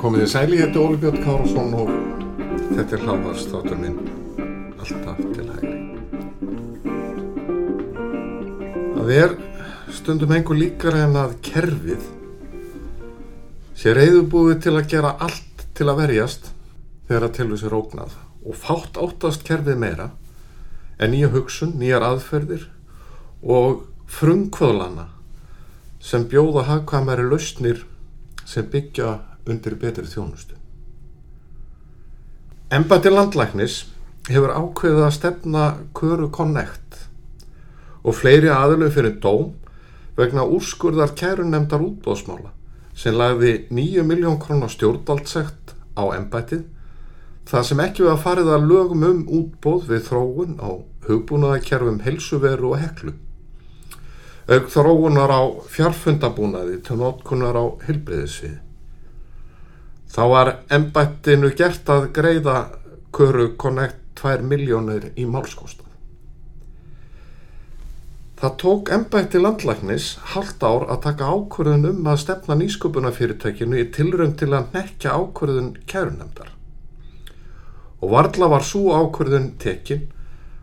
Komið þið sæli, ég heiti Óli Björn Kárasson og þetta er hlaðvarstátur minn alltaf til hægri. Það er stundum einhver líkar en að kerfið sé reyðubúið til að gera allt til að verjast þegar að tilvæg sér ógnað og fátt áttast kerfið meira en nýja hugsun, nýjar aðferðir og frumkvöðlana sem bjóða hagkvæmari lausnir sem byggja undir betri þjónustu. Embætti landlæknis hefur ákveðið að stefna Köru Connect og fleiri aðlöf fyrir dóm vegna úrskurðar kærunemdar útbóðsmála sem lagði 9 miljón krónar stjórnaldsegt á embættið það sem ekki við að farið að lögum um útbóð við þróun á hugbúnaðakerfum helsuveru og heklu auk þróunar á fjarfundabúnaði til notkunar á hilbriðisvið. Þá var embættinu gert að greiða Köru Connect 2 miljónir í málskostað. Það tók embætti landlæknis halvt ár að taka ákvörðun um að stefna nýsköpunafyrirtækinu í tilrönd til að nekja ákvörðun kærunemdar. Og varðla var svo ákvörðun tekin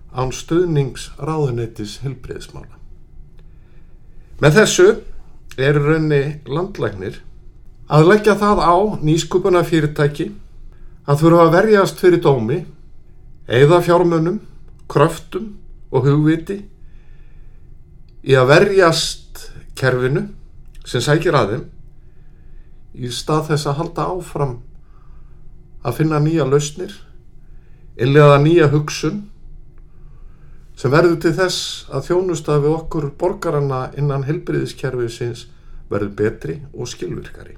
án stuðnings ráðuneytis helbriðismála. Með þessu er raunni landlæknir að leggja það á nýskupuna fyrirtæki að þurfa að verjast fyrir dómi, eigða fjármunum, kröftum og hugviti í að verjast kerfinu sem sækir að þeim í stað þess að halda áfram að finna nýja lausnir, innlega nýja hugsun sem verður til þess að þjónusta við okkur borgarana innan helbriðiskerfið sinns verður betri og skilvirkari.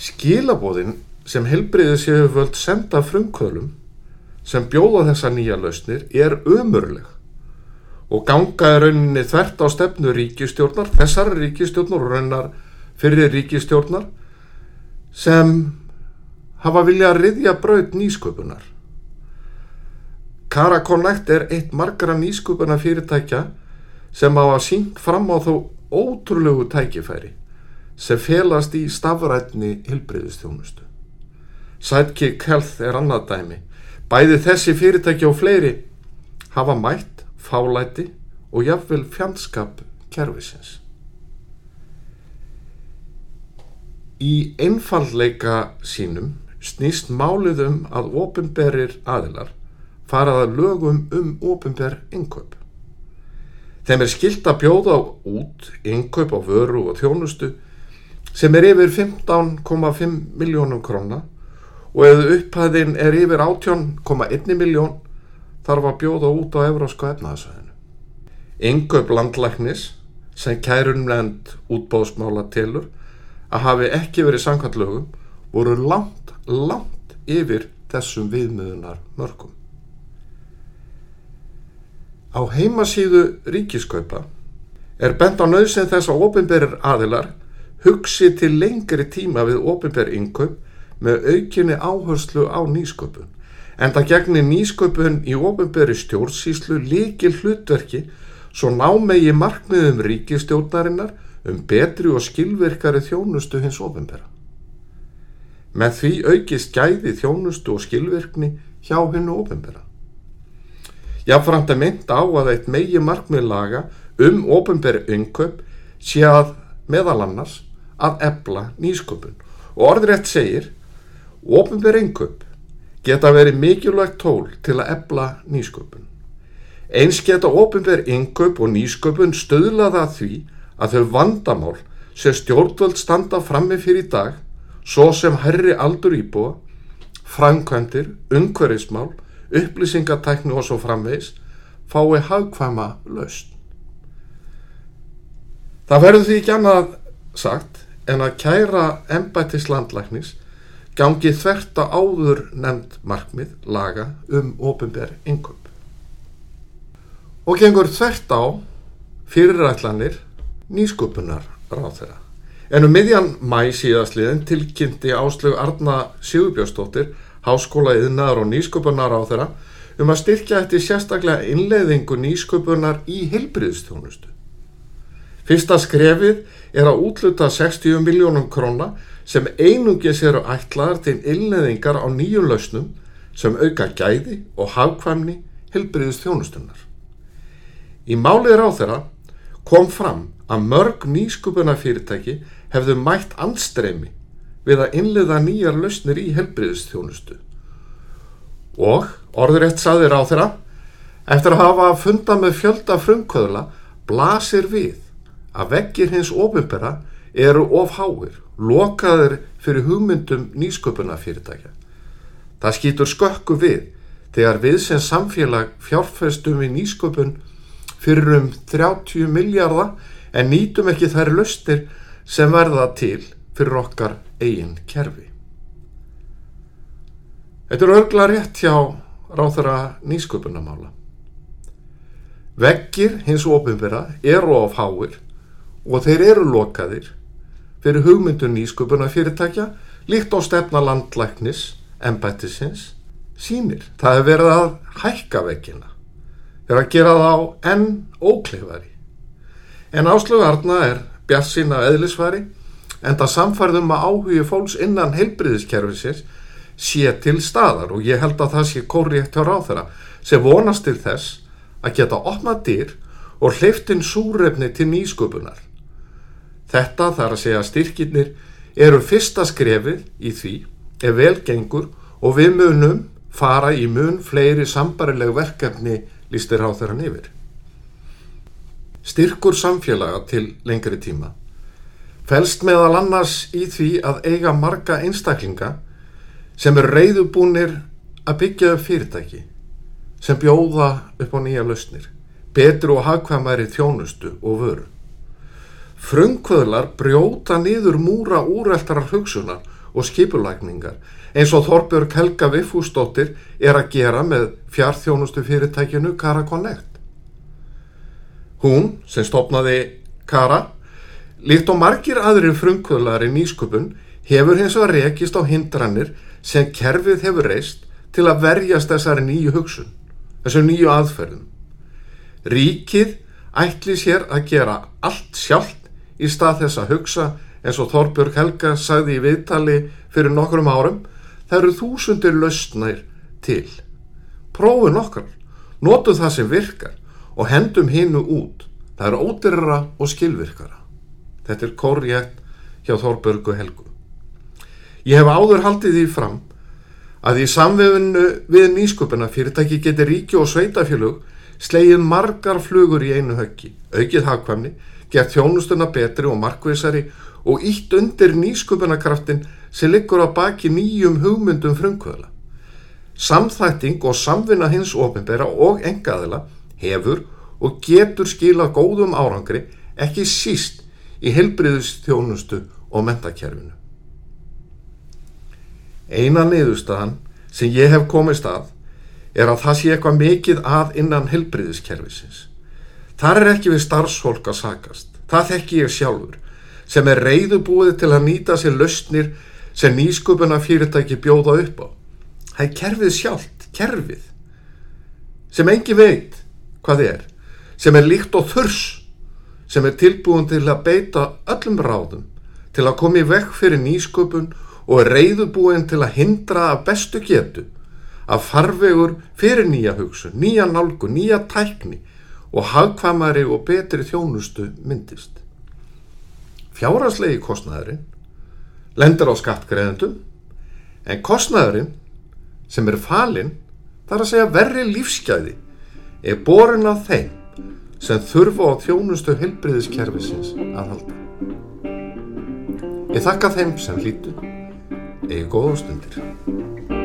Skilabóðin sem helbriðis hefur völd senda frumkvölum sem bjóða þessa nýja lausnir er ömurleg og ganga í rauninni þvert á stefnu ríkistjórnar, þessar ríkistjórnar og raunar fyrir ríkistjórnar sem hafa vilja að riðja braut nýsköpunar. Kara Connect er eitt margra nýskupuna fyrirtækja sem á að síng fram á þó ótrúlegu tækifæri sem felast í stafrætni hilbreyðustjónustu. Sidekick Health er annað dæmi. Bæði þessi fyrirtæki og fleiri hafa mætt, fálæti og jafnvel fjandskap kervisins. Í einfallleika sínum snýst málið um að ofinberir aðilar farað að lögum um ofinber innkaup. Þeim er skilt að bjóða út innkaup á vöru og þjónustu sem er yfir 15,5 miljónum króna og ef upphæðin er yfir 18,1 miljón þarf að bjóða út á Evrósku efnaðsvæðinu. Innkaup landlæknis sem kærunlend útbóðsmála tilur að hafi ekki verið sangkvæmtlögum voru langt, langt yfir þessum viðmiðunar mörgum. Á heimasíðu ríkiskaupa er bent á nöðsinn þess að ofinberir aðilar hugsi til lengri tíma við ofinber innkaup með aukinni áherslu á nýsköpun. En það gegnir nýsköpun í ofinberi stjórnsíslu líkil hlutverki svo námegi markmiðum ríkistjórnarinnar um betri og skilvirkari þjónustu hins ofinbera. Með því aukist gæði þjónustu og skilvirkni hjá hennu ofinbera. Jáfnframt er mynd á að eitt megi markmið laga um ofinberi umköp sé að meðal annars að ebla nýsköpun og orðrétt segir ofinberi umköp geta verið mikilvægt tól til að ebla nýsköpun. Eins geta ofinberi umköp og nýsköpun stöðlaða því að þau vandamál sem stjórnvöld standa frammi fyrir í dag svo sem herri aldur íbúa, framkvæmdir, umhverfismál upplýsingatæknu og svo framvegs fái hagkvæma laust. Það verður því ekki annað sagt en að kæra embættis landlæknis gangi þvert að áður nefnd markmið laga um ofinber inköp. Og gengur þvert á fyrirætlanir nýsköpunar ráð þeirra. En um miðjan mæ síðastliðin tilkynnti Áslög Arna Sigurbjörnsdóttir, háskóla yðnaðar og nýsköpunar á þeirra, um að styrkja eftir sérstaklega innleiðingu nýsköpunar í heilbriðstjónustu. Fyrsta skrefið er að útluta 60 miljónum króna sem einungis eru ætlaðar til innleiðingar á nýjum lausnum sem auka gæði og hagkvæmni heilbriðstjónustunnar. Í málið á þeirra kom fram að mörg nýskupuna fyrirtæki hefðu mætt andstremi við að innliða nýjar lausnir í helbriðistjónustu. Og orður eitt saðir á þeirra, eftir að hafa fundað með fjölda frumkvöðla, blasir við að veggir hins ofinbera eru of háir, lokaður fyrir hugmyndum nýsköpuna fyrirtækja. Það skýtur skökku við þegar við sem samfélag fjárfestum í nýsköpun fyrir um 30 miljardar en nýtum ekki þær lustir sem verða til fyrir okkar eigin kerfi. Þetta er örgla rétt hjá ráþara nýsköpunamála. Veggir hins ofinbera eru of háir og þeir eru lokaðir fyrir hugmyndun nýsköpuna fyrirtækja líkt á stefna landlæknis, embættisins, sínir. Það hefur verið að hækka. Það er að gera þá enn ókleifari. En áslögu Arna er bjart sína eðlisfari en það samfærðum að áhugi fólks innan heilbriðiskerfisins sé til staðar og ég held að það sé kórið hjá ráþara sem vonast til þess að geta opnað dyr og hleyftin súrefni til nýsköpunar. Þetta þarf að segja að styrkirnir eru fyrsta skrefið í því ef velgengur og við munum fara í mun fleiri sambarileg verkefni lístir á þeirra nefir styrkur samfélaga til lengri tíma felst meðal annars í því að eiga marga einstaklinga sem er reyðubúnir að byggja upp fyrirtæki sem bjóða upp á nýja lausnir, betru og hagkvæmæri þjónustu og vöru. Frungkvöðlar brjóta niður múra úreltarar hugsunar og skipulækningar eins og Þorbjörg Helga Viffúsdóttir er að gera með fjarþjónustu fyrirtækinu Karakonnect. Hún, sem stopnaði Kara, líkt og margir aðrir frumkvöðlar í nýsköpun, hefur hins vegar rekist á hindranir sem kerfið hefur reist til að verjast þessari nýju hugsun, þessu nýju aðferðum. Ríkið ætli sér að gera allt sjálft í stað þess að hugsa eins og Þorbjörg Helga sagði í viðtali fyrir nokkrum árum, það eru þúsundir lausnær til. Prófu nokkar, notu það sem virkar og hendum hinnu út. Það er ódyrra og skilvirkara. Þetta er korjætt hjá Þorbjörgu Helgu. Ég hef áður haldið því fram að í samvefinu við nýsköpuna fyrirtæki geti ríki og sveitafélug slegið margar flugur í einu höggi, aukið hagkvæmni, gert þjónustuna betri og markvísari og ítt undir nýsköpunarkraftin sem liggur á baki nýjum hugmyndum frumkvöðla. Samþætting og samvinna hins ofinbæra og engaðila hefur og getur skila góðum árangri ekki síst í helbriðustjónustu og mentakerfinu. Eina niðurstaðan sem ég hef komist að er að það sé eitthvað mikið að innan helbriðiskerfisins. Þar er ekki við starfsfólk að sakast. Það þekki ég sjálfur sem er reyðubúið til að nýta sér lausnir sem nýsköpuna fyrirtæki bjóða upp á. Það er kerfið sjálft, kerfið, sem engi veit hvað er sem er líkt og þurs sem er tilbúin til að beita öllum ráðum til að koma í vekk fyrir nýsköpun og er reyðubúin til að hindra að bestu getu að farvegur fyrir nýja hugsun, nýja nálgu, nýja tækni og hagkvamari og betri þjónustu myndist. Fjárhanslegi kostnæðurinn lendur á skattgreðendum en kostnæðurinn sem er falinn þarf að segja verri lífsgæði er borin á þeim sem þurfa á þjónustu helbriðiskerfisins að halda. Ég þakka þeim sem hlýtu eða góða stundir.